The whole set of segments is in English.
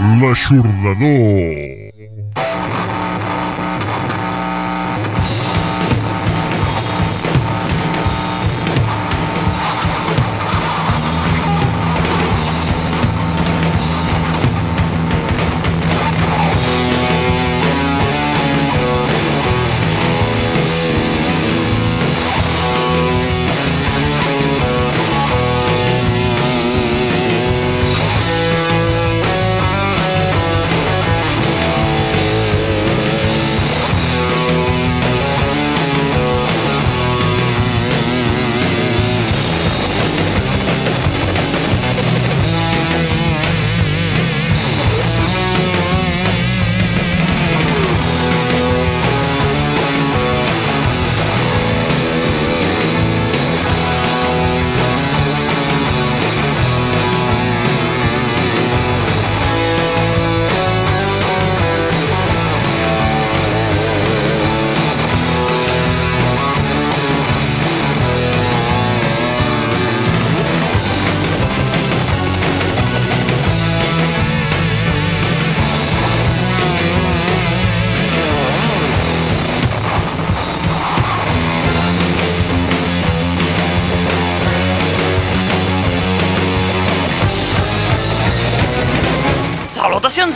L'Aixordador.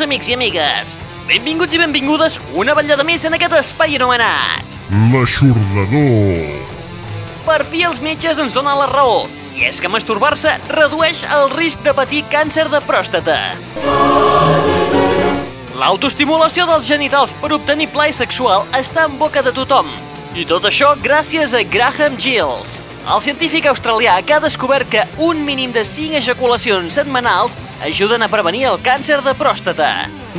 Amics i amigues! Benvinguts i benvingudes una vetllada més en aquest espai anomenat. L'Aixordador. Per fi els metges ens donen la raó, i és que masturbar-se redueix el risc de patir càncer de pròstata. L'autoestimulació dels genitals per obtenir plaer sexual està en boca de tothom, i tot això gràcies a Graham Gills, el científic australià que ha descobert que un mínim de 5 ejaculacions setmanals ajuden a prevenir el càncer de pròstata.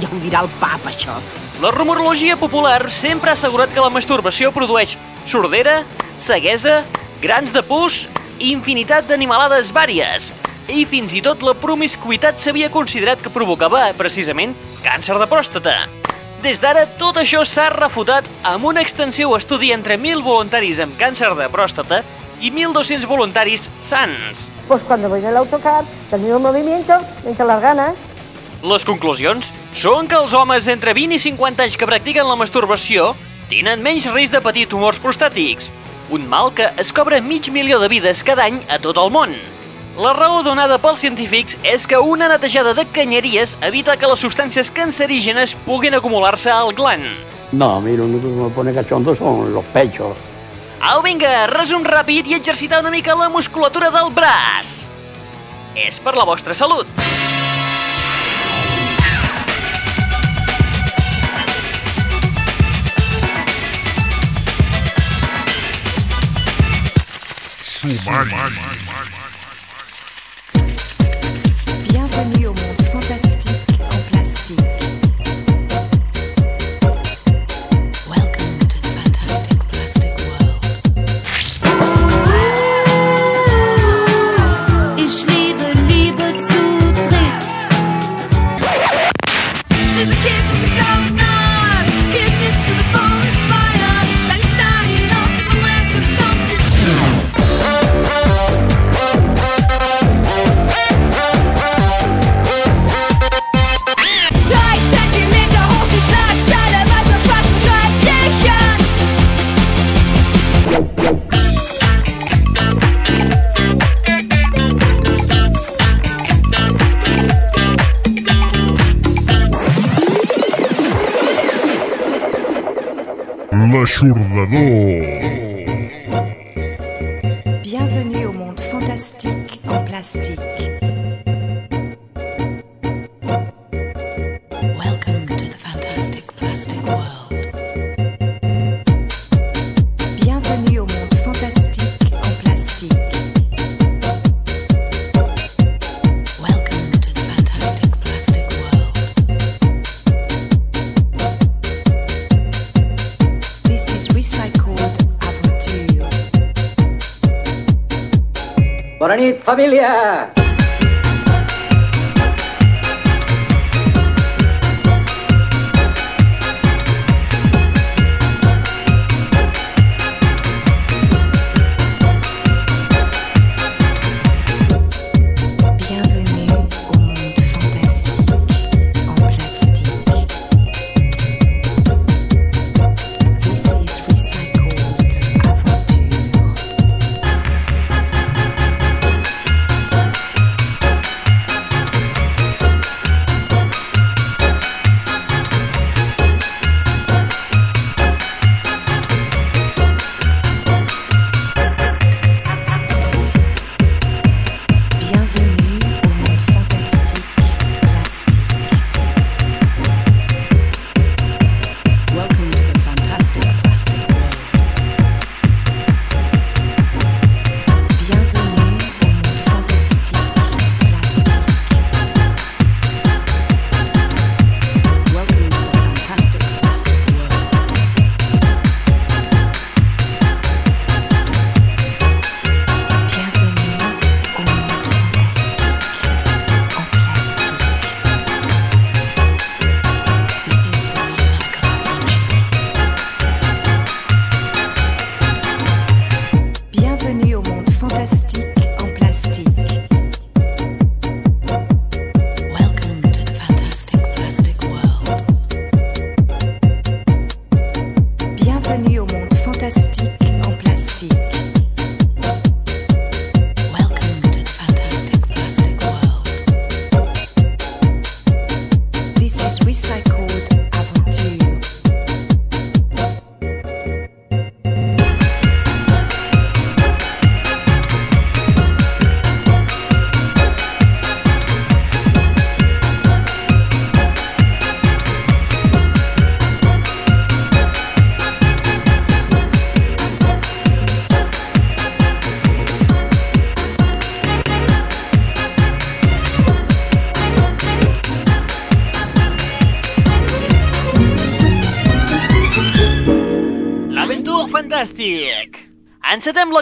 Ja ho dirà el pap, això. La rumorologia popular sempre ha assegurat que la masturbació produeix sordera, ceguesa, grans de pus infinitat d'animalades vàries. I fins i tot la promiscuitat s'havia considerat que provocava, precisament, càncer de pròstata. Des d'ara, tot això s'ha refutat amb un extensiu estudi entre 1.000 voluntaris amb càncer de pròstata i 1.200 voluntaris sans. Pues cuando voy en el autocar, el movimiento, me entran las ganas. Les conclusions són que els homes entre 20 i 50 anys que practiquen la masturbació tenen menys risc de patir tumors prostàtics, un mal que es cobra mig milió de vides cada any a tot el món. La raó donada pels científics és que una netejada de canyeries evita que les substàncies cancerígenes puguin acumular-se al gland. No, a mí lo único que me pone cachondo son los pechos. Au, vinga, resum ràpid i exercitar una mica la musculatura del braç. És per la vostra salut. Sumari. Bienvenue ショルダの。فيها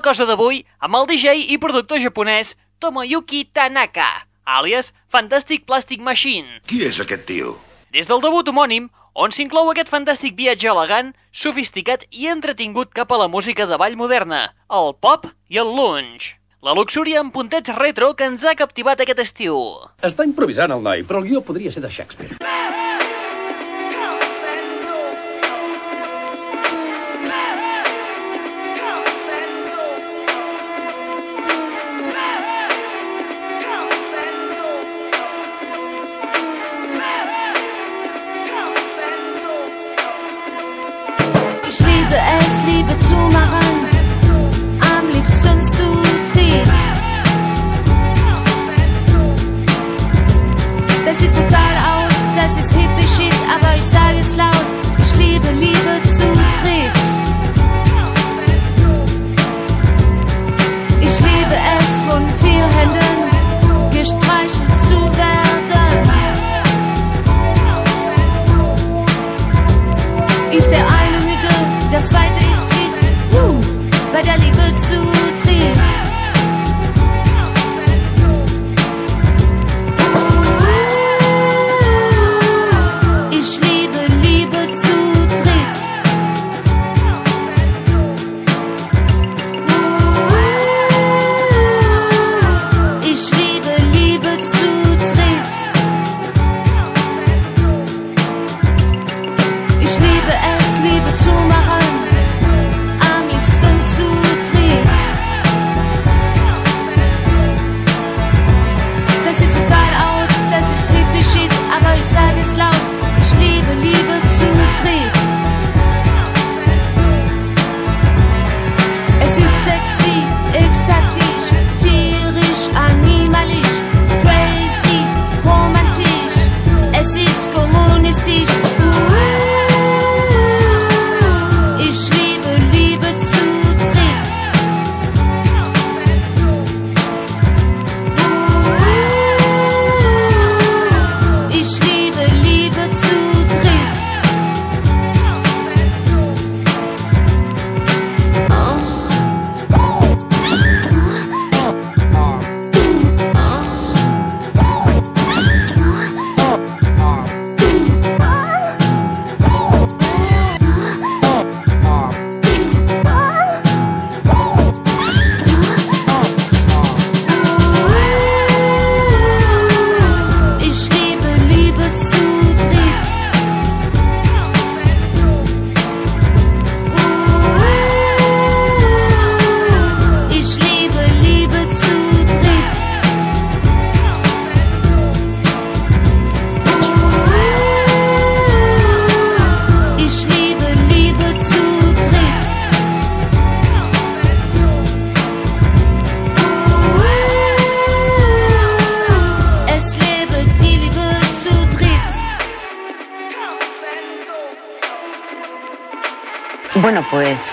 cosa d'avui amb el DJ i productor japonès Tomoyuki Tanaka, àlies Fantastic Plastic Machine. Qui és aquest tio? Des del debut homònim, on s'inclou aquest fantàstic viatge elegant, sofisticat i entretingut cap a la música de ball moderna, el pop i el lounge. La luxúria amb puntets retro que ens ha captivat aquest estiu. Està improvisant el noi, però el guió podria ser de Shakespeare. Ich liebe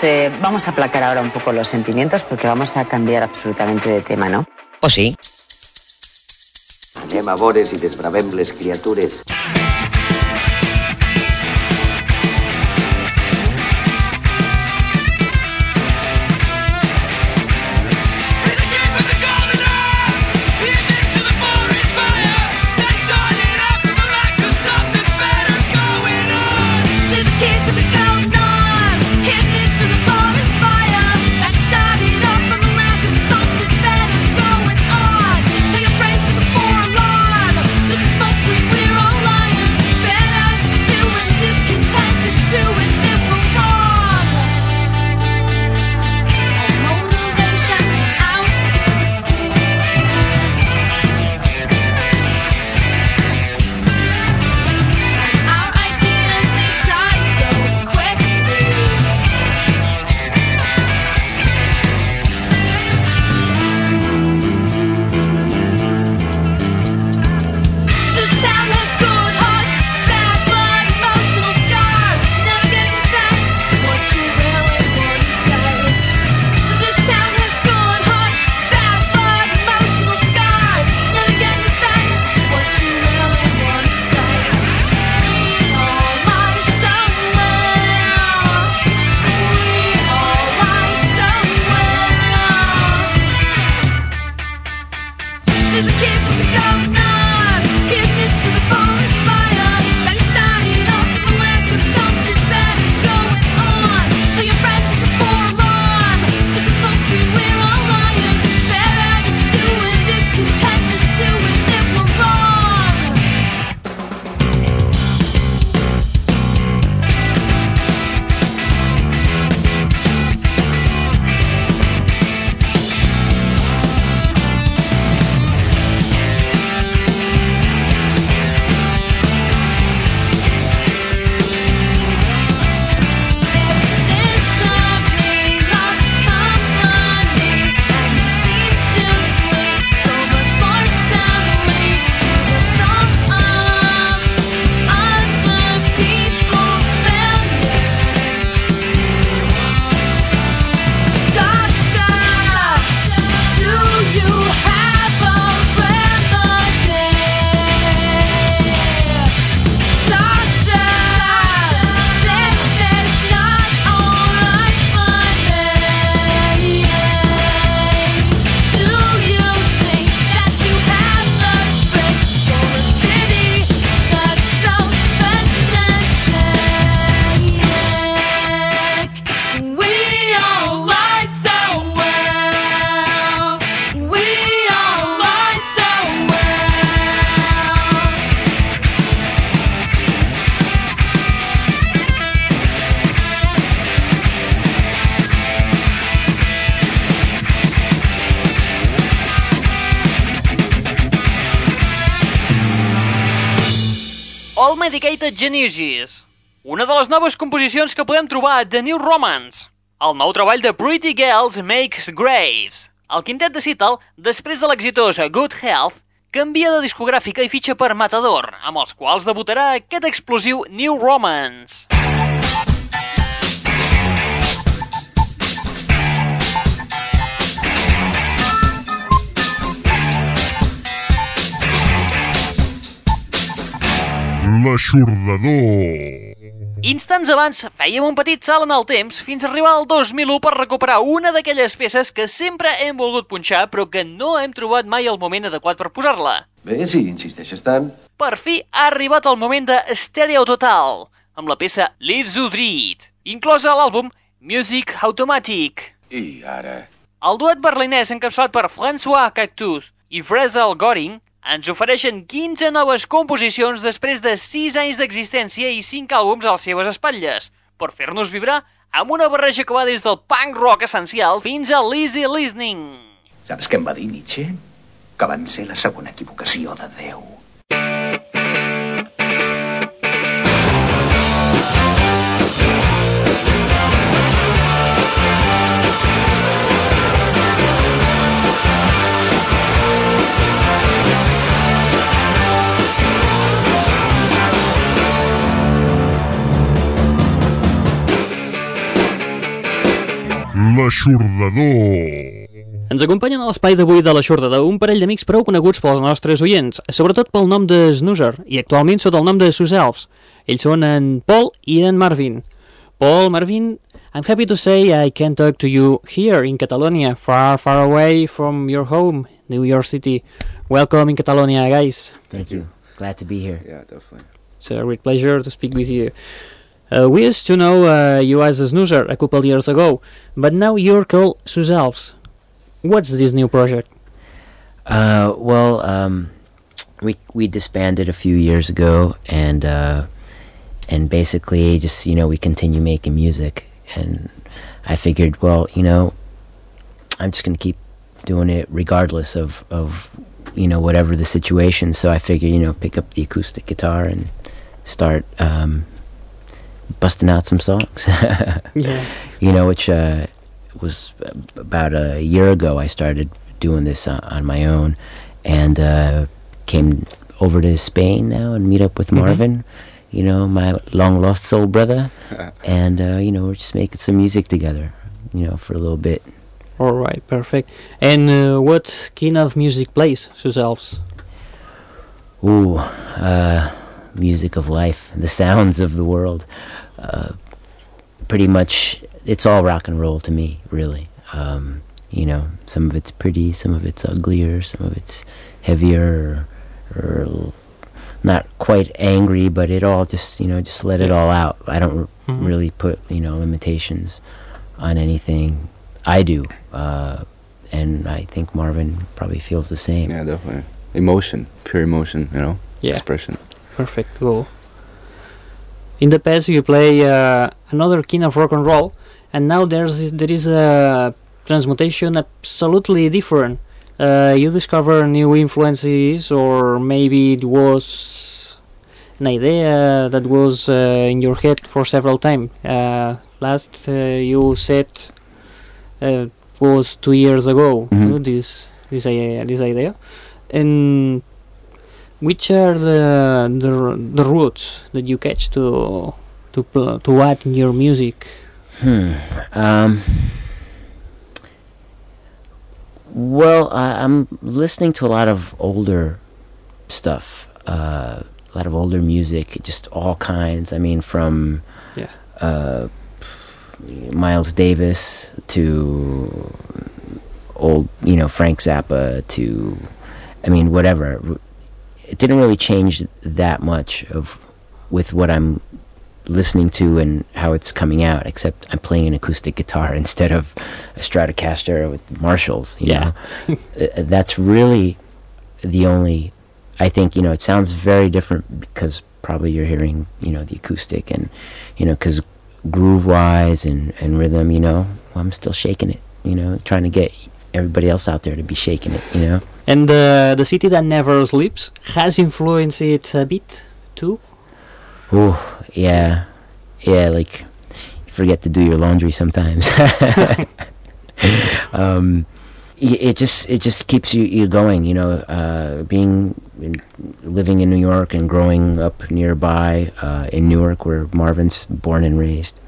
pues eh, vamos a aplacar ahora un poco los sentimientos porque vamos a cambiar absolutamente de tema, ¿no? O sí? Anem a i desbravem les criatures. All Medicated Geniuses, una de les noves composicions que podem trobar a The New Romance, el nou treball de Pretty Girls Makes Graves. El quintet de Seattle, després de l'exitós Good Health, canvia de discogràfica i fitxa per Matador, amb els quals debutarà aquest explosiu New Romance. L'aixordador. Instants abans fèiem un petit salt en el temps fins a arribar al 2001 per recuperar una d'aquelles peces que sempre hem volgut punxar però que no hem trobat mai el moment adequat per posar-la. Bé, si insisteixes tant. Per fi ha arribat el moment de Stereo Total, amb la peça Lives You Dread, inclosa a l'àlbum Music Automatic. I ara... El duet berlinès encapçalat per François Cactus i Fresel Goring ens ofereixen 15 noves composicions després de 6 anys d'existència i 5 àlbums a les seves espatlles, per fer-nos vibrar amb una barreja que va des del punk rock essencial fins a l'easy listening. Saps què em va dir Nietzsche? Que van ser la segona equivocació de Déu. L'aixordador. Ens acompanyen a l'espai d'avui de l'aixordador un parell d'amics prou coneguts pels nostres oients, sobretot pel nom de Snoozer i actualment sota el nom de Sus Elves. Ells són en Paul i en Marvin. Paul, Marvin, I'm happy to say I can talk to you here in Catalonia, far, far away from your home, New York City. Welcome in Catalonia, guys. Thank you. Glad to be here. Yeah, definitely. It's a great pleasure to speak with you. Uh, we used to know uh, you as a snoozer a couple years ago, but now you're called Sus What's this new project? Uh, well, um, we we disbanded a few years ago, and uh, and basically just you know we continue making music, and I figured, well, you know, I'm just gonna keep doing it regardless of of you know whatever the situation. So I figured, you know, pick up the acoustic guitar and start um, busting out some songs. Yeah. You know, which uh, was about a year ago. I started doing this uh, on my own, and uh, came over to Spain now and meet up with Mhm. Marvin. You know, my long lost soul brother, and uh, you know we're just making some music together. You know, for a little bit. All right, perfect. And uh, what kind of music plays Sus Elves? Ooh, uh, music of life, the sounds of the world. Uh, pretty much, it's all rock and roll to me, really. Um, You know, some of it's pretty, some of it's uglier, some of it's heavier, or, or not quite angry, but it all just you know just let it all out. I don't r- Mhm. really put you know limitations on anything. I do, uh, and I think Marvin probably feels the same. Yeah, definitely. Emotion, pure emotion, you know, Yeah. expression. Perfect, cool. In the past, you play uh, another kind of rock and roll, and now there's there is a transmutation absolutely different. Uh, you discover new influences, or maybe it was an idea that was uh, in your head for several times. Uh, last uh, you said uh, was two years ago. Mhm. uh, this this this idea, and which are the the, the roots that you catch to to to add in your music? Hmm. Um. Well, I, I'm listening to a lot of older stuff, uh, a lot of older music, just all kinds. I mean, from Yeah. uh, Miles Davis to old, you know, Frank Zappa to, I mean, whatever. It didn't really change that much of with what I'm listening to and how it's coming out, except I'm playing an acoustic guitar instead of a Stratocaster with Marshalls. You Yeah. know? Uh, that's really the only. I think you know it sounds very different because probably you're hearing you know the acoustic and you know because groove wise and and rhythm you know I'm still shaking it you know trying to get everybody else out there to be shaking it you know And uh, the city that never sleeps has influenced it a bit too. Ooh, yeah, yeah. Like you forget to do your laundry sometimes. um, it just it just keeps you you going. You know, uh, being in, living in New York and growing up nearby uh, in Newark, where Marvin's born and raised,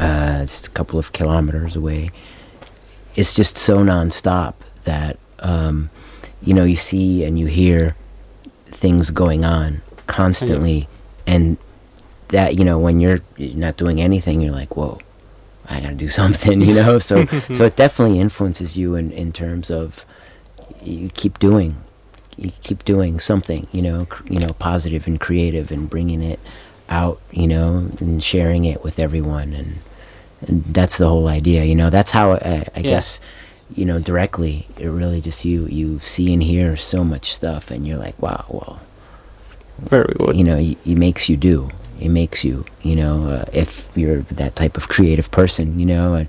uh, it's a couple of kilometers away. It's just so nonstop that um, you know you see and you hear things going on constantly. And that you know when you're not doing anything you're like whoa i gotta do something you know? So so it definitely influences you in in terms of you keep doing you keep doing something you know cr- you know positive and creative and bringing it out you know and sharing it with everyone and that's the whole idea you know that's how i, I Yeah. guess you know directly it really just you you see and hear so much stuff and you're like wow well Very good. you know it, it makes you do it makes you you know uh, if you're that type of creative person you know and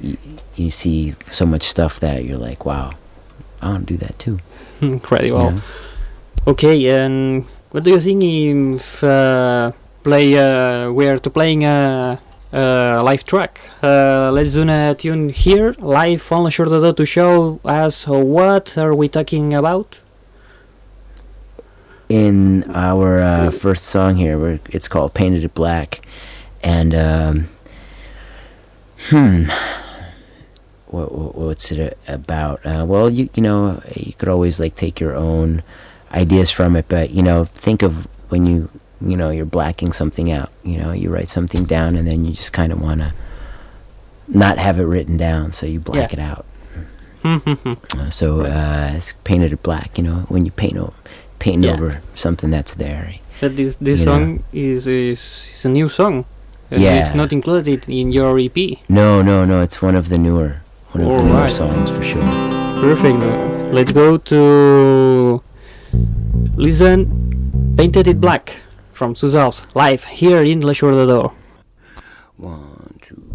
you, you see so much stuff that you're like wow i want to do that too Incredible. Okay, and what do you think if uh, play uh, we are to playing a, a live track? Uh, let's do a tune here live on Door to show us what are we talking about. in our uh, first song here it's called painted it black and um, hmm what, what what's it about uh, well you you know you could always like take your own ideas from it but you know think of when you you know you're blacking something out you know you write something down and then you just kind of want to not have it written down so you black Yeah. it out uh, so uh, it's painted it black you know when you paint over paint Yeah. over something that's there But this this You know. song is, is is a new song. Uh, Yeah. It's not included in your EP. no no no it's one of the newer one of the newer songs for sure Perfect. Let's go to listen Painted It Black from Suzal's live here in La Jour de Door. one two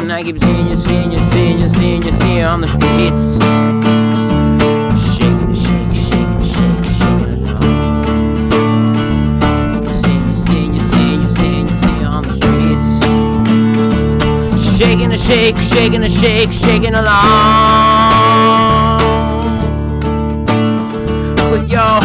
And I keep seeing you, seeing you, seeing you, seeing you, seeing you on the streets. Shake, shaking a shake, shaking along. With your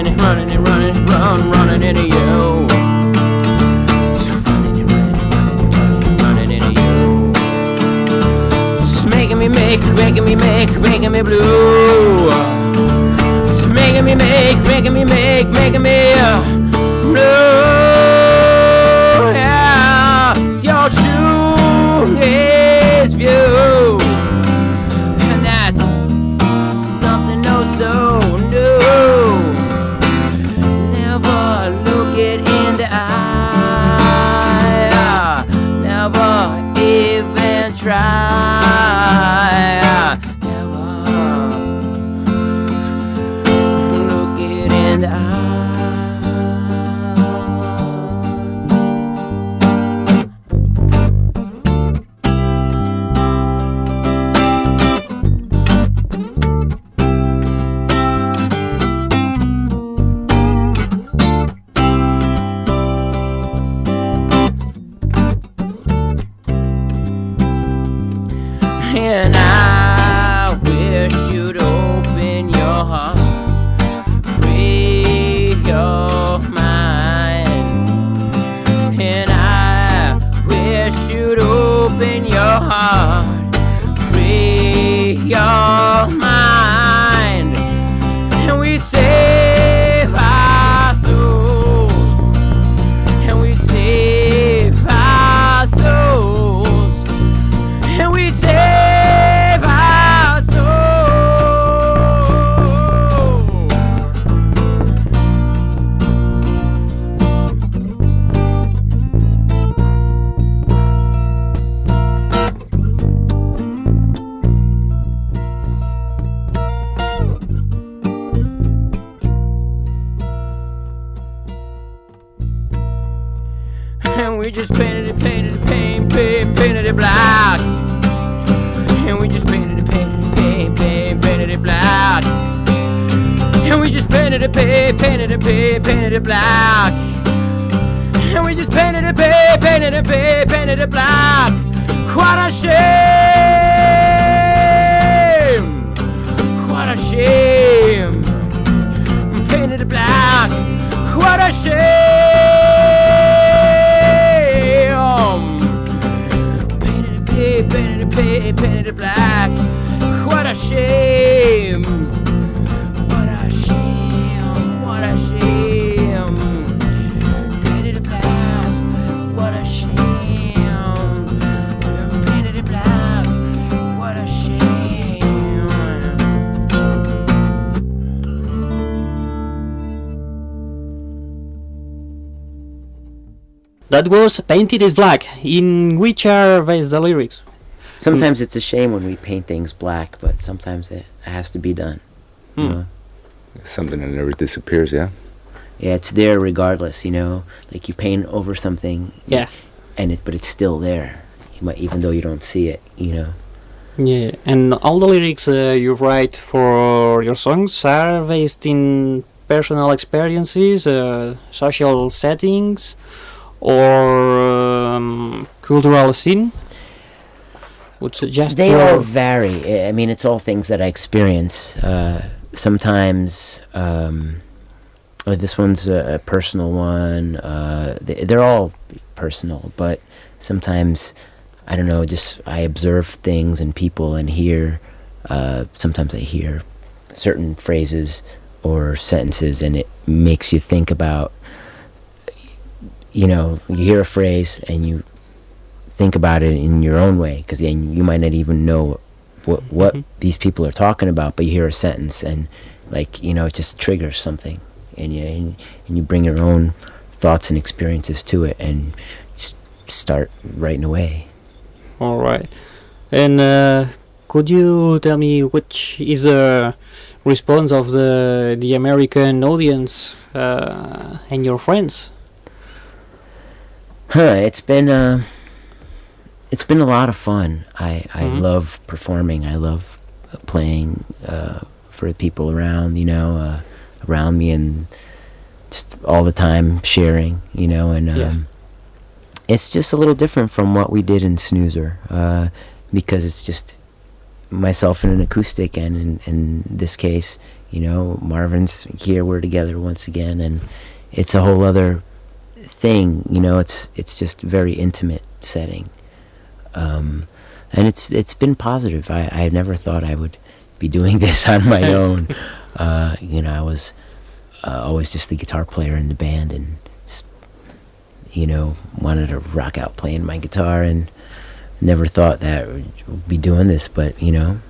running and running and running run, running into you. Running and running running running running into you. It's making me make, making me make, making me blue. It's making me make, making me make, making me uh, That was Painted it Black, in which are based the lyrics. Sometimes it's a shame when we paint things black, but sometimes it has to be done. you Hmm. know? Something that never disappears, yeah? Yeah, it's there regardless, you know. Like you paint over something. Yeah. And it, but it's still there. You might, even though you don't see it, you know. Yeah, and all the lyrics uh, you write for your songs are based in personal experiences, uh, social settings, or um, cultural scene. Would suggest They all vary. I- mean, it's all things that I experience. Uh, sometimes, um, uh, this one's a, a personal one. Uh, they, they're all personal, but sometimes, I don't know, just I observe things and people and hear. Uh, sometimes I hear certain phrases or sentences, and it makes you think about. You know, you hear a phrase and you think about it in your own way because then you might not even know what what these people are talking about but you hear a sentence and like you know it just triggers something and you and, and you bring your own thoughts and experiences to it and just start writing away All right. And uh, could you tell me which is the response of the the American audience uh, and your friends? Huh it's been uh it's been a lot of fun i i Mhm. love performing i love uh, playing uh for the people around you know uh around me and just all the time sharing you know and um Yeah. it's just a little different from what we did in snoozer uh because it's just myself and an acoustic and in, in this case You know, Marvin's here. We're together once again, and it's a whole other thing. You know, it's it's just very intimate setting, um, and it's it's been positive. I I never thought I would be doing this on my own. Uh, you know, I was uh, always just the guitar player in the band, and just, you know, wanted to rock out playing my guitar, and never thought that I would be doing this. But you know,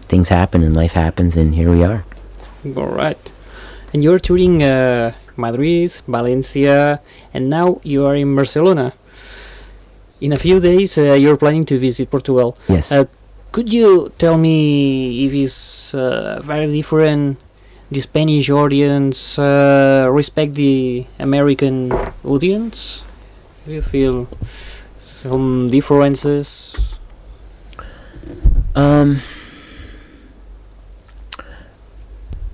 things happen and life happens, and here we are. All right. And you're touring uh, Madrid, Valencia, and now you are in Barcelona. In a few days, uh, you're planning to visit Portugal. Yes. Uh, could you tell me if it's uh, very different? The Spanish audience uh, respect the American audience. Do you feel some differences? Um,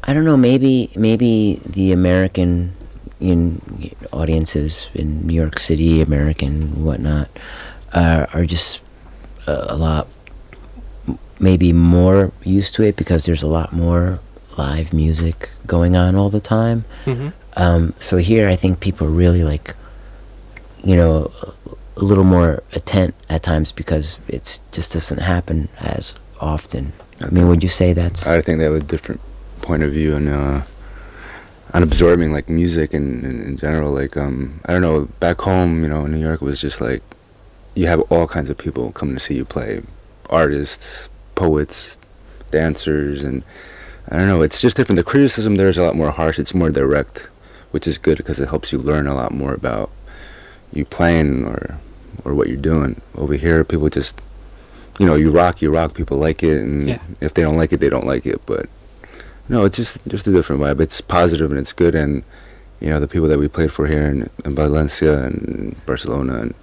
I don't know. Maybe maybe the American in audiences in New York City, American whatnot, uh, are just uh, a lot maybe more used to it because there's a lot more live music going on all the time. Mhm. Um, so here, I think people are really like, you know, a, a little more attent at times because it's just doesn't happen as often. I mean, would you say that's? I think they have a different point of view and uh, on absorbing like music and in, in general. Like um, I don't know, back home, you know, in New York it was just like you have all kinds of people coming to see you play, artists, poets, dancers, and I don't know. It's just different. The criticism there is a lot more harsh. It's more direct, which is good because it helps you learn a lot more about you playing or or what you're doing. Over here, people just you know, you rock, you rock. People like it, and Yeah. if they don't like it, they don't like it. But no, it's just just a different vibe. It's positive and it's good, and you know, the people that we played for here in, in Valencia and Barcelona, and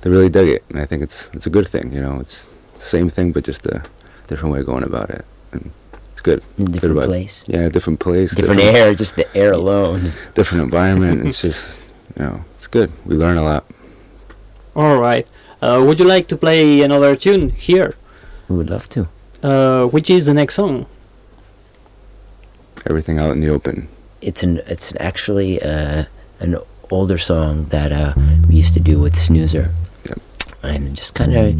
they really dug it. And I think it's it's a good thing. You know, it's the same thing, but just a different way of going about it, and it's good. A Good different vibe. place. Yeah, different place, Different air, just the air alone. different environment. it's just you know, it's good. We learn a lot. All right. Uh, would you like to play another tune here? We would love to. Uh, which is the next song? Everything out in the open. It's an it's actually uh, an older song that uh, we used to do with Snoozer. Yep. And just kind of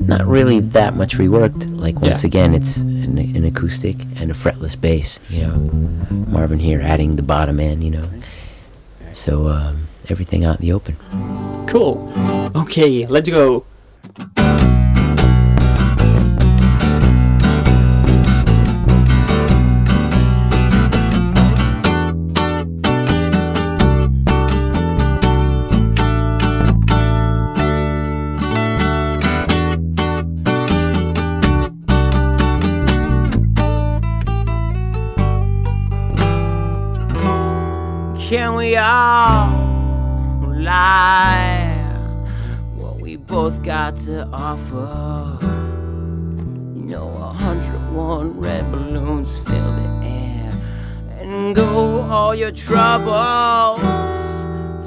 not really that much reworked. Like once Yeah. again, it's an, an acoustic and a fretless bass. You know, Marvin here adding the bottom end. You know, so um, everything out in the open. Cool. Okay, let's go. Can we all lie what we both got to offer? You know, a hundred one red balloons fill the air and go all your troubles,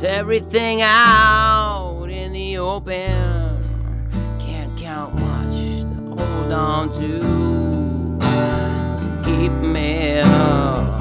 everything out in the open. Can't count much to hold on to. Keep me holding.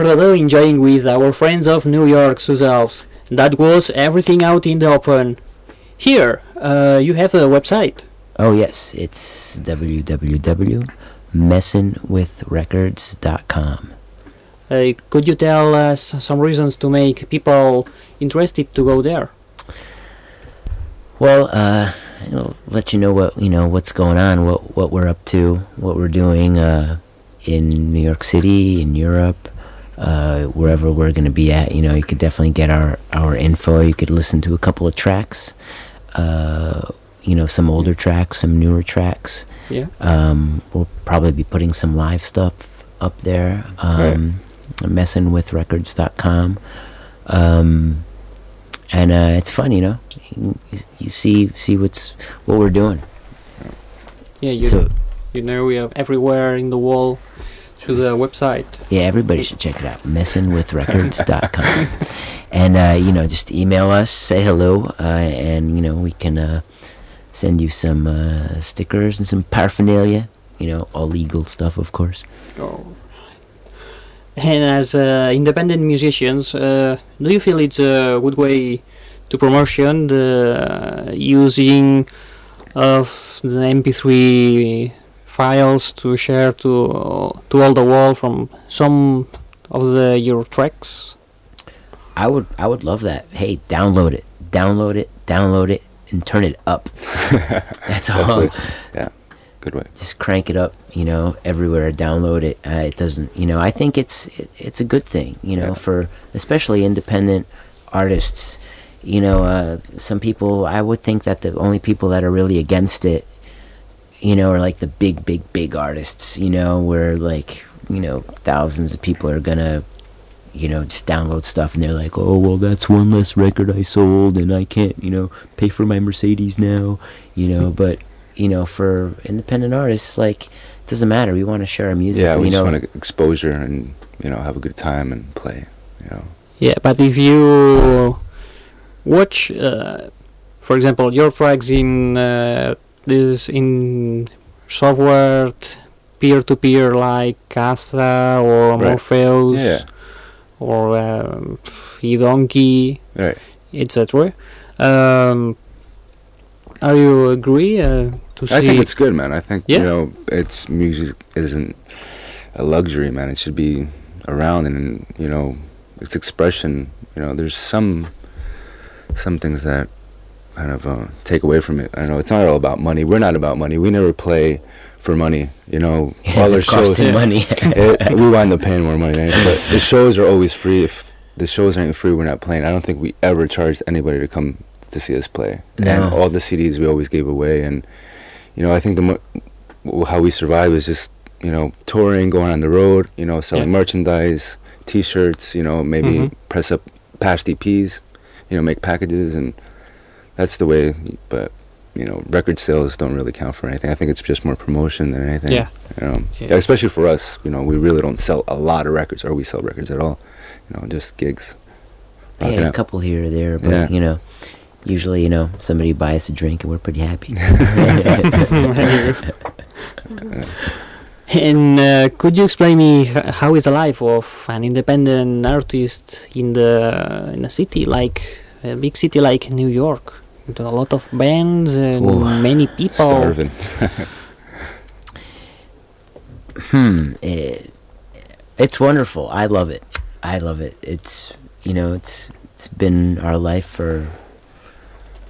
We are in Le Chordado enjoying with our friends of New York, Elves. That was everything out in the open. Here, uh, you have a website. Oh yes, it's www.messinwithrecords.com. Uh, could you tell us some reasons to make people interested to go there? Well, uh, I'll let you know what you know what's going on, what what we're up to, what we're doing uh, in New York City, in Europe, uh, wherever we're going to be at. You know, you could definitely get our our info. You could listen to a couple of tracks, uh, you know, some older tracks, some newer tracks. Yeah. Um, we'll probably be putting some live stuff up there. Um, Messinwithrecords.com. Um, and uh, it's fun, you know. You, you see see what's what we're doing. Yeah, you, So- you know we are everywhere in the wall through the website. Yeah, everybody should check it out. Messingwithrecords.com. and uh, you know, just email us, say hello, uh, and you know we can uh, send you some uh, stickers and some paraphernalia. You know, all legal stuff, of course. Oh. And as uh, independent musicians, uh, do you feel it's a good way to promotion the using of the MP3 files to share to to all the world from some of the your tracks? I would I would love that. Hey, download it, download it, download it, and turn it up. That's all. Definitely. Yeah, good way. Just crank it up, you know, everywhere. Download it. Uh, it doesn't, you know. I think it's it, it's a good thing, you know, for especially independent artists. You know, uh, some people. I would think that the only people that are really against it, you know, are like the big, big, big artists. You know, where like you know thousands of people are gonna you know, just download stuff and they're like, oh, well, that's one less record I sold and I can't, you know, pay for my Mercedes now, you know, but, you know, for independent artists, like, it doesn't matter. We want to share our music. Yeah, we you just know, want to exposure and you know have a good time and play. You know. Yeah, but if you watch, uh, for example, your tracks in uh, this in software peer-to-peer like Kazaa or Right. Morpheus Yeah. or um, eDonkey, Right. etc. Um, are you agree uh, to see? I think it's good, man. I think Yeah? you know, it's music isn't a luxury, man. It should be around, and you know, it's expression. You know, there's some some things that kind of uh, take away from it. I know it's not all about money. We're not about money. We never play for money. You know, Yeah, all our shows. money. it, we wind up paying more money than anything. But the shows are always free. If the shows aren't free, we're not playing. I don't think we ever charged anybody to come to see us play. And all the CDs we always gave away. And you know, I think the mo- how we survive is just you know touring, going on the road. You know, selling merchandise, T-shirts. You know, maybe Mhm. press up past EPs. You know, make packages, and that's the way. But you know, record sales don't really count for anything. I think it's just more promotion than anything. Yeah. You know, Yeah. especially for us. You know, we really don't sell a lot of records, or we sell records at all. You know, just gigs. Yeah, a out. couple here or there, but Yeah. you know, usually you know somebody buys a drink and we're pretty happy. And uh, could you explain me h- how is the life of an independent artist in the in a city like a big city like New York, with a lot of bands and Ooh. many people? Starving. hmm. It, it's wonderful. I love it. I love it. It's you know it's it's been our life for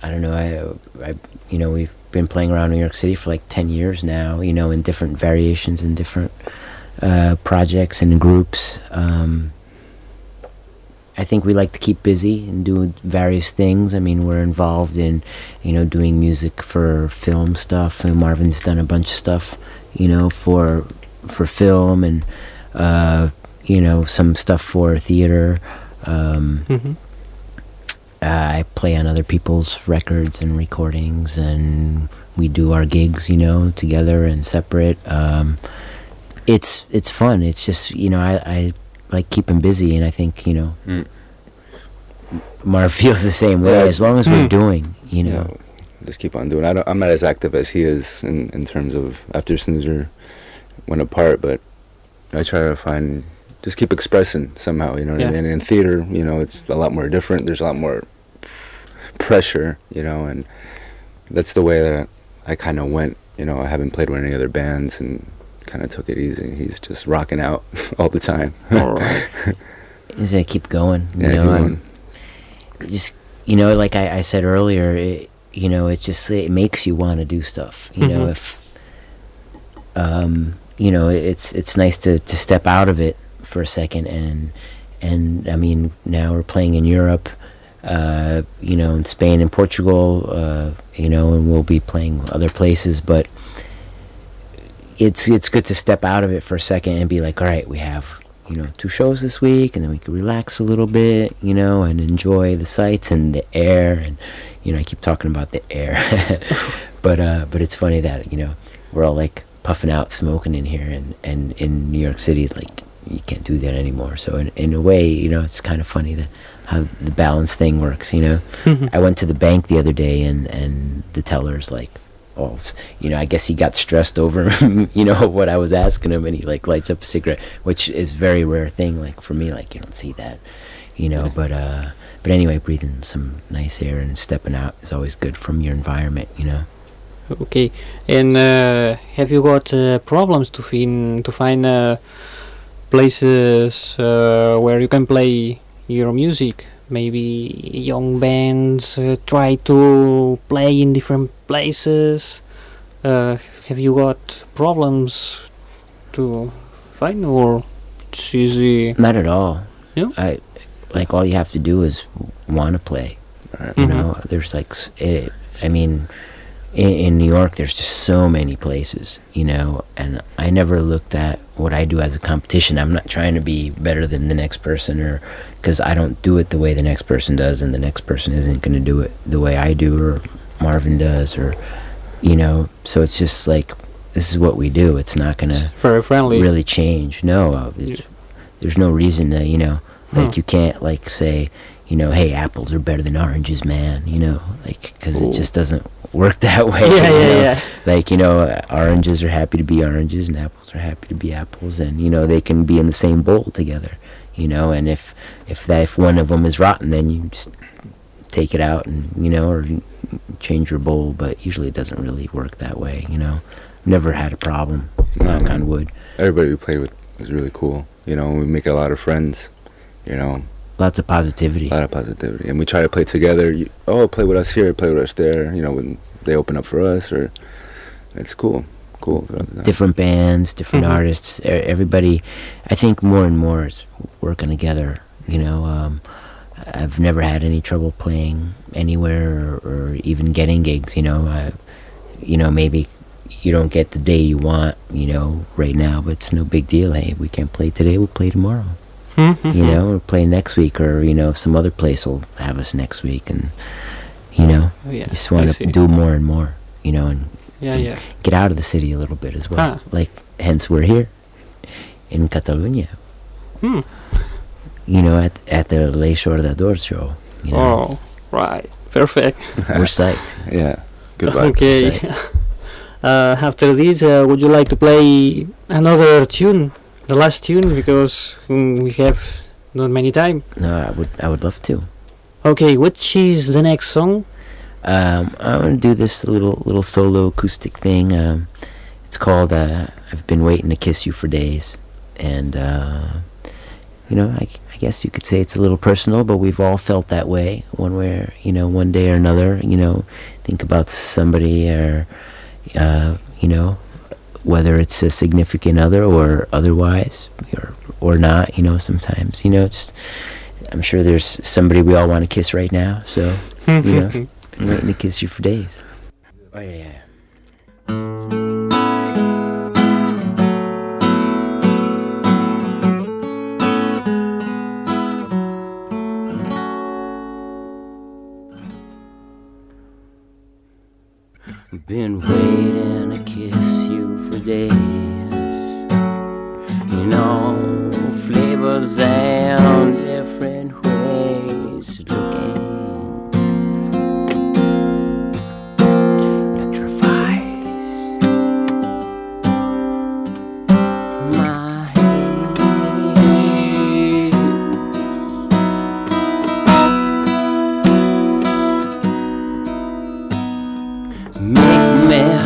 I don't know. I I you know we've been playing around New York City for like ten years now. You know in different variations and different uh, projects and groups. Um, I think we like to keep busy and do various things. I mean, we're involved in, you know, doing music for film stuff, and Marvin's done a bunch of stuff, you know, for for film and, uh, you know, some stuff for theater. Um, Mhm. I play on other people's records and recordings, and we do our gigs, you know, together and separate. Um, it's it's fun. It's just you know I, I like keep him busy, and I think you know Mm. Marv feels the same way. Yeah, as long as we're Mm. doing, you know. just keep on doing. I don't, I'm not as active as he is in, in terms of after Snoozer went apart, but I try to find just keep expressing somehow. You know what Yeah. I mean? And In theater, you know, it's a lot more different. There's a lot more pressure, you know, and that's the way that I kind of went. You know, I haven't played with any other bands and kind of took it easy. He's just rocking out all the time. All right. Is it keep going? You Yeah, know, keep I'm- just you know, like I, I said earlier, it, you know, it's just it makes you want to do stuff. You know, Mhm. if um, you know, it's it's nice to to step out of it for a second and and I mean now we're playing in Europe, uh, you know, in Spain and Portugal, uh, you know, and we'll be playing other places, but it's it's good to step out of it for a second and be like, all right, we have you know two shows this week, and then we can relax a little bit, you know, and enjoy the sights and the air, and you know, I keep talking about the air, but uh, but it's funny that you know we're all like puffing out, smoking in here, and and in New York City, like you can't do that anymore. So in in a way, you know, it's kind of funny that how the balance thing works. You know, I went to the bank the other day, and and the teller's like you know i guess he got stressed over you know what i was asking him and he like lights up a cigarette which is very rare thing like for me like you don't see that you know but uh but anyway breathing some nice air and stepping out is always good from your environment you know Okay. And uh, have you got uh, problems to find to find uh, places uh, where you can play your music? Maybe young bands uh, try to play in different places. Uh, have you got problems to find, or it's easy? not at all Yeah. i like all you have to do is want to play you Mhm. know there's like it, i mean in, in new york there's just so many places you know and i never looked at what i do as a competition i'm not trying to be better than the next person or because i don't do it the way the next person does and the next person isn't going to do it the way i do or marvin does or you know so it's just like this is what we do it's not going to Very friendly. really change. No, uh, it's, there's no reason to, you know, like Huh. you can't like say, you know, hey, apples are better than oranges, man. You know, like because it just doesn't work that way. Yeah, yeah, know? yeah. Like you know, uh, oranges are happy to be oranges, and apples are happy to be apples, and you know they can be in the same bowl together. You know, and if if that if one of them is rotten, then you just take it out and you know, or change your bowl. But usually it doesn't really work that way. You know, never had a problem. Knock on wood. Everybody we played with was really cool. You know, we make a lot of friends. You know, Lots of positivity. a lot of positivity, and we try to play together. You, oh, play with us here, play with us there. You know, when they open up for us, or it's cool, cool. throughout the time. different bands, different Mhm. artists. Everybody, I think more and more is working together. You know, um, I've never had any trouble playing anywhere or, or even getting gigs. You know, I, you know maybe you don't get the day you want. You know, right now, but it's no big deal. Hey, we can't play today. We'll play tomorrow. you know, we'll play next week, or you know, some other place will have us next week, and you know, Oh, yeah, just want to do more and more. You know, and Yeah, and yeah. get out of the city a little bit as well. Ah. Like, hence we're here in Catalonia. Hmm. You know, at at the Le Chordador show. You know, Oh, right. Perfect. we're psyched. Yeah, good vibe. Okay. Uh, after this, uh, would you like to play another tune? The last tune, because mm, we have not many time. No, I would I would love to. Okay, which is the next song? Um, I'm gonna do this little little solo acoustic thing. Um, it's called uh, "I've Been Waiting to Kiss You for Days," and uh, you know, I, I guess you could say it's a little personal, but we've all felt that way, one way, or, you know, one day or another. You know, think about somebody, or uh, you know, whether it's a significant other or otherwise, or or not. You know, sometimes, you know, just I'm sure there's somebody we all want to kiss right now. So, you know, been waiting to kiss you for days. Oh yeah. Been waiting to kiss you for days. In all flavors and different Make me,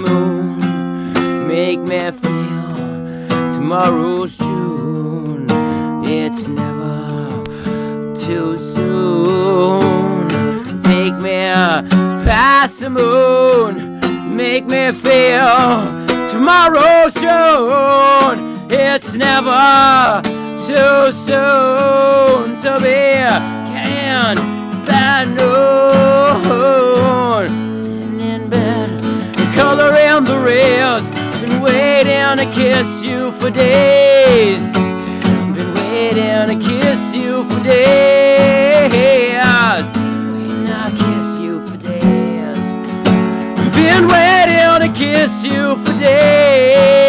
moon. Make me feel tomorrow's June. It's never too soon. Take me past the moon. Make me feel tomorrow's June. It's never too soon to be can that noon In coloring the rails. Been waiting to kiss you for days. Been waiting to kiss you for days. Waiting to kiss you for days. Been waiting to kiss you for days.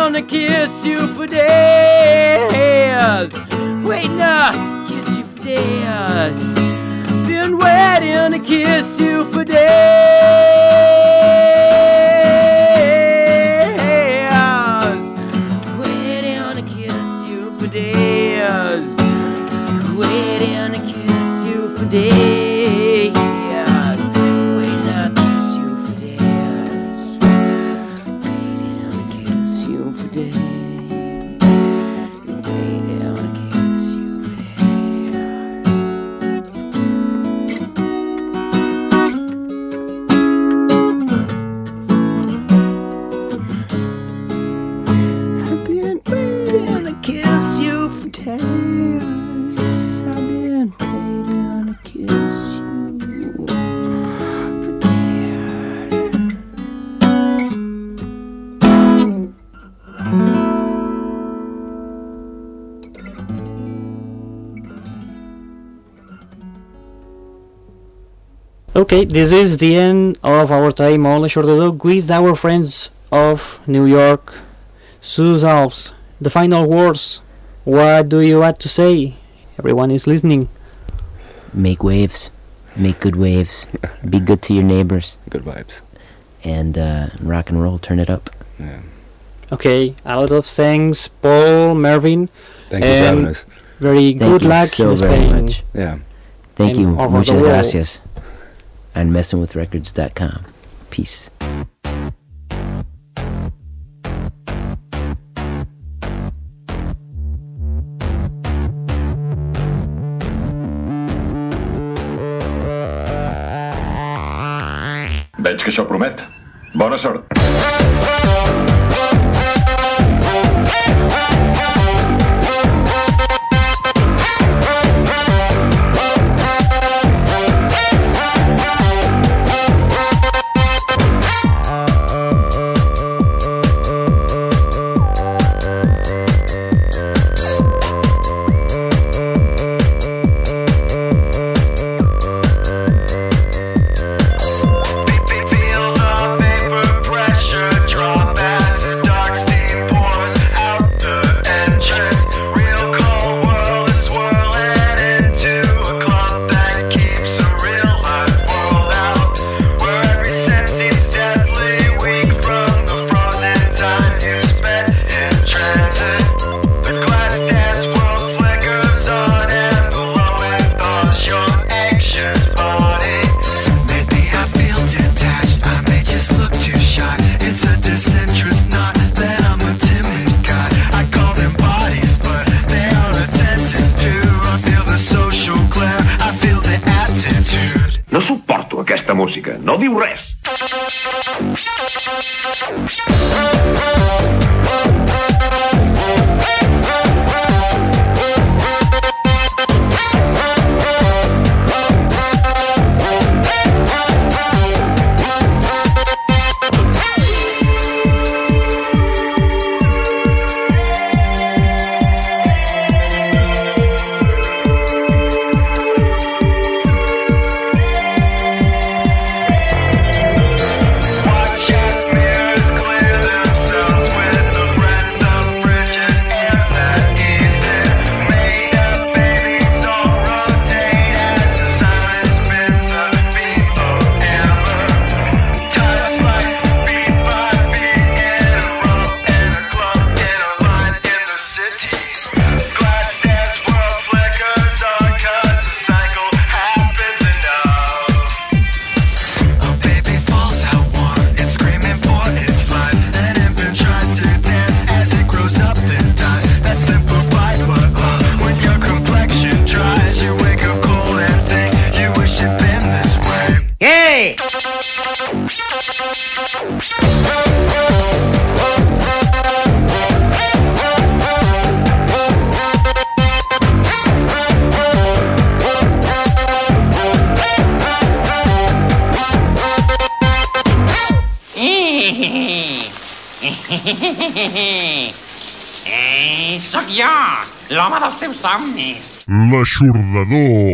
Waiting to kiss you for days. Waiting to kiss you for days. Been waiting to kiss you for days. Okay, this is the end of our time on L'Eixordador with our friends of New York, Sus Alps. The final words. What do you have to say? Everyone is listening. Make waves. Make good waves. Be good to your neighbors. Good vibes. And uh, rock and roll. Turn it up. Yeah. Okay, a lot of thanks, Paul, Mervin. Thank you for and having us. Very Thank good you luck so in very Spain. much. Yeah. Thank And you. over the Muchas world. gracias. And messingwithrecords.com. Peace. Veig que això promet. Bona sort. Música. No diu res. churdador.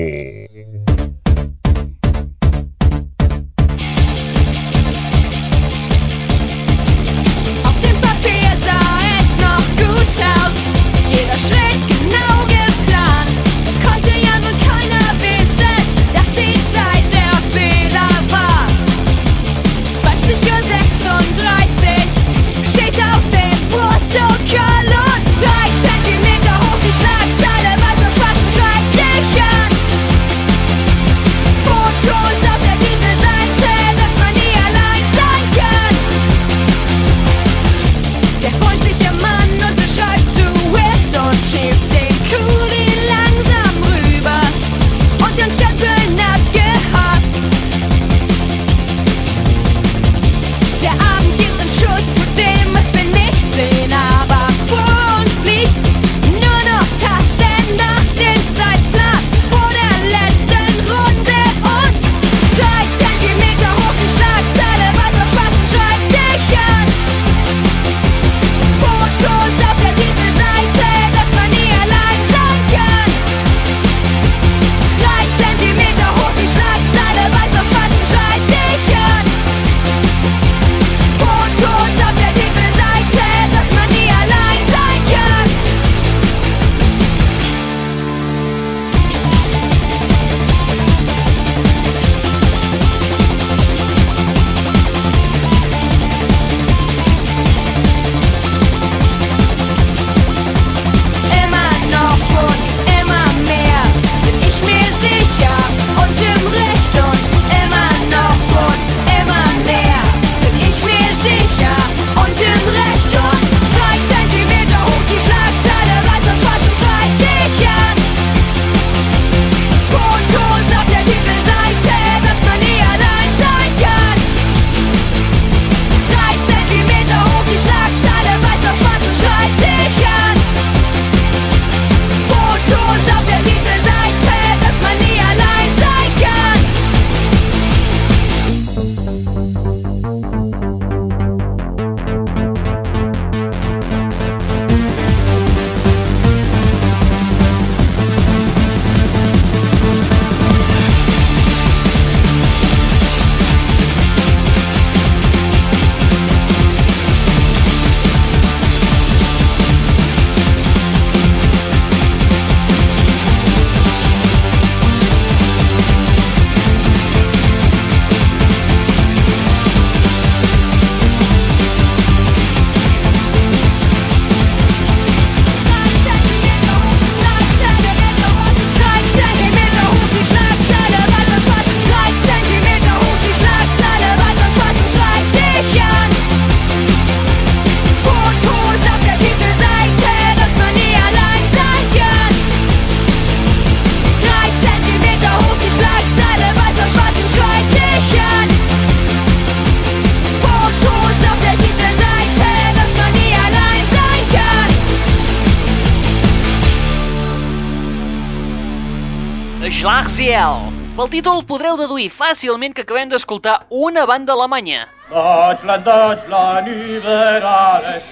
Fàcilment que acabem d'escoltar una banda alemanya. Deutschland, Deutschland, über alles.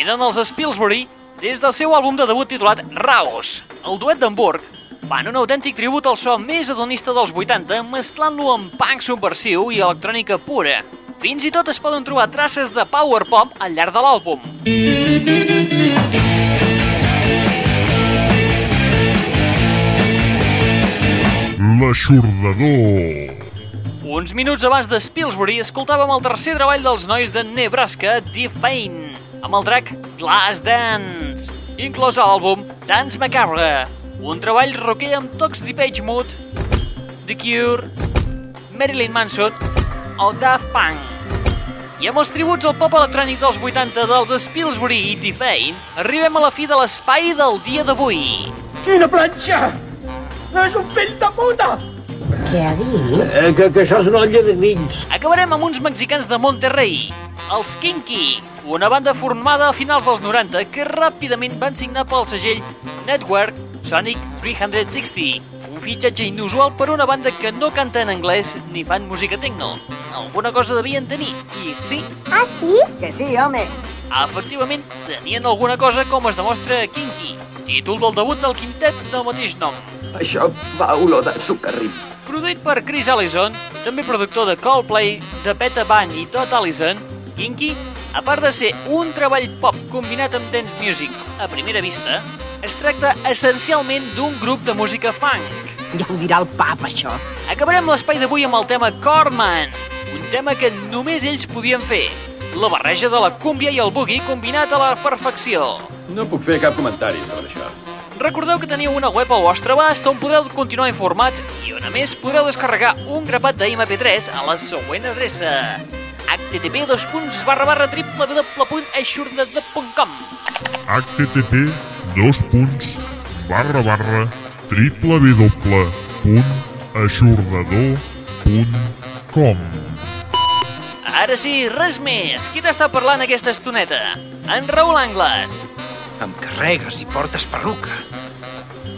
Eren els Spilsbury des del seu àlbum de debut titulat Raos. El duet d'Hamburg fan un autèntic tribut al so més adonista dels 80, mesclant-lo amb punk subversiu i electrònica pura. Fins i tot es poden trobar traces de power pop al llarg de l'àlbum. L'aixordador. Uns minuts abans de Spilsbury escoltàvem el tercer treball dels nois de Nebraska, Defane, amb el track Glass Dance, inclòs a l'àlbum Dance Macabre, un treball rocker amb tocs Depeche Mode, The Cure, Marilyn Manson o Daft Punk. I amb els tributs al pop electrònic dels 80 dels Spilsbury i Defane, arribem a la fi de l'espai del dia d'avui. Quina planxa! És un fill de puta! Què ha dit? Eh, que, que això és una olla de nins. Acabarem amb uns mexicans de Monterrey, els Kinky, una banda formada a finals dels 90 que ràpidament van signar pel segell Network Sonic 360, un fitxatge inusual per una banda que no canta en anglès ni fan música techno. Alguna cosa devien tenir, i sí, Ah, sí? Que sí, home. Efectivament, tenien alguna cosa com es demostra a Kinky, títol del debut del quintet del mateix nom. Això va olor de sucarrim. Produït per Chris Allison, també productor de Coldplay, de Peta Band i Todd Allison, Kinky, a part de ser un treball pop combinat amb dance music a primera vista, es tracta essencialment d'un grup de música funk. Ja ho dirà el pap, això. Acabarem l'espai d'avui amb el tema Corman, un tema que només ells podien fer. La barreja de la cúmbia i el boogie combinat a la perfecció. No puc fer cap comentari sobre això. Recordeu que teniu una web al vostre abast on podreu continuar informats i on a més podreu descarregar un grapat de MP3 a la següent adreça http www.aixordador.com http dos punts barra barra www.aixordador.com Ara sí, res més. Qui t'està parlant aquesta estoneta? En Raül Angles. Em carregues i portes perruca,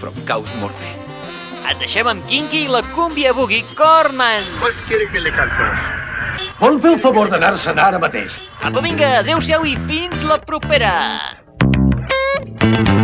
però em caus molt bé. Et deixem amb Kinky i la cúmbia boogie Corman. ¿Cuál quiere que le cante? Vol fer el favor d'anar-se'n ara mateix? Apa, vinga, adeu-siau i fins la propera. Collons, que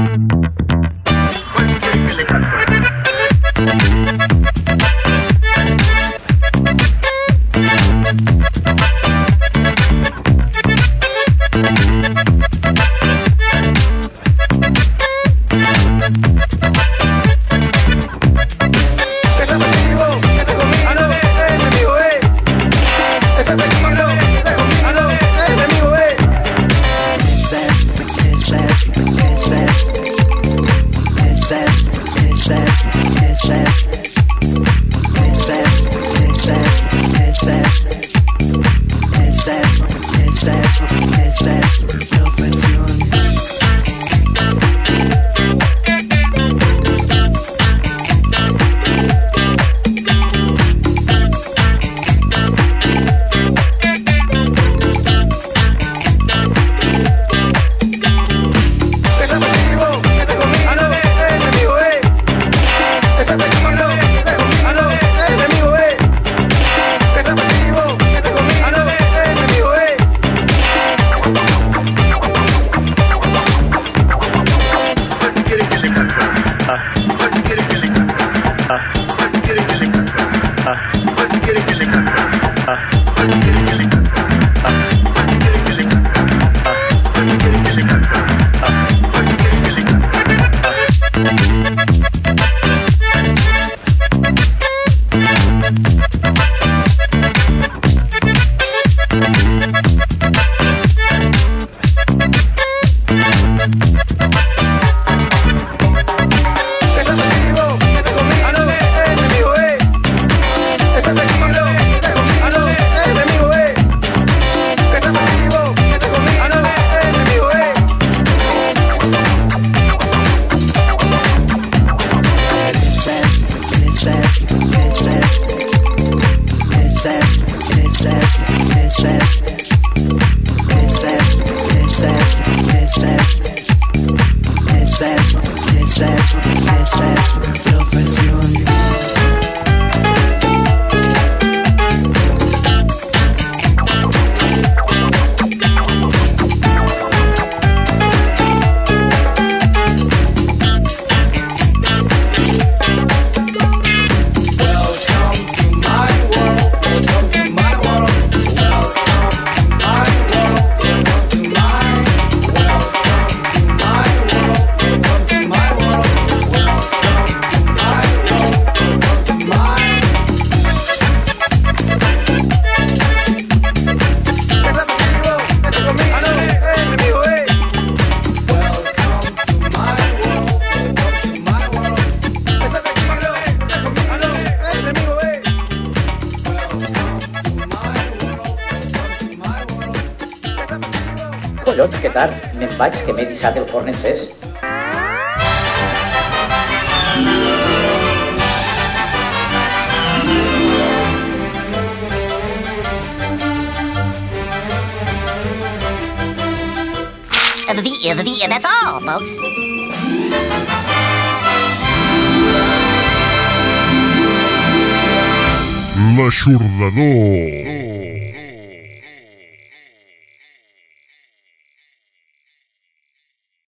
L'Eixordador.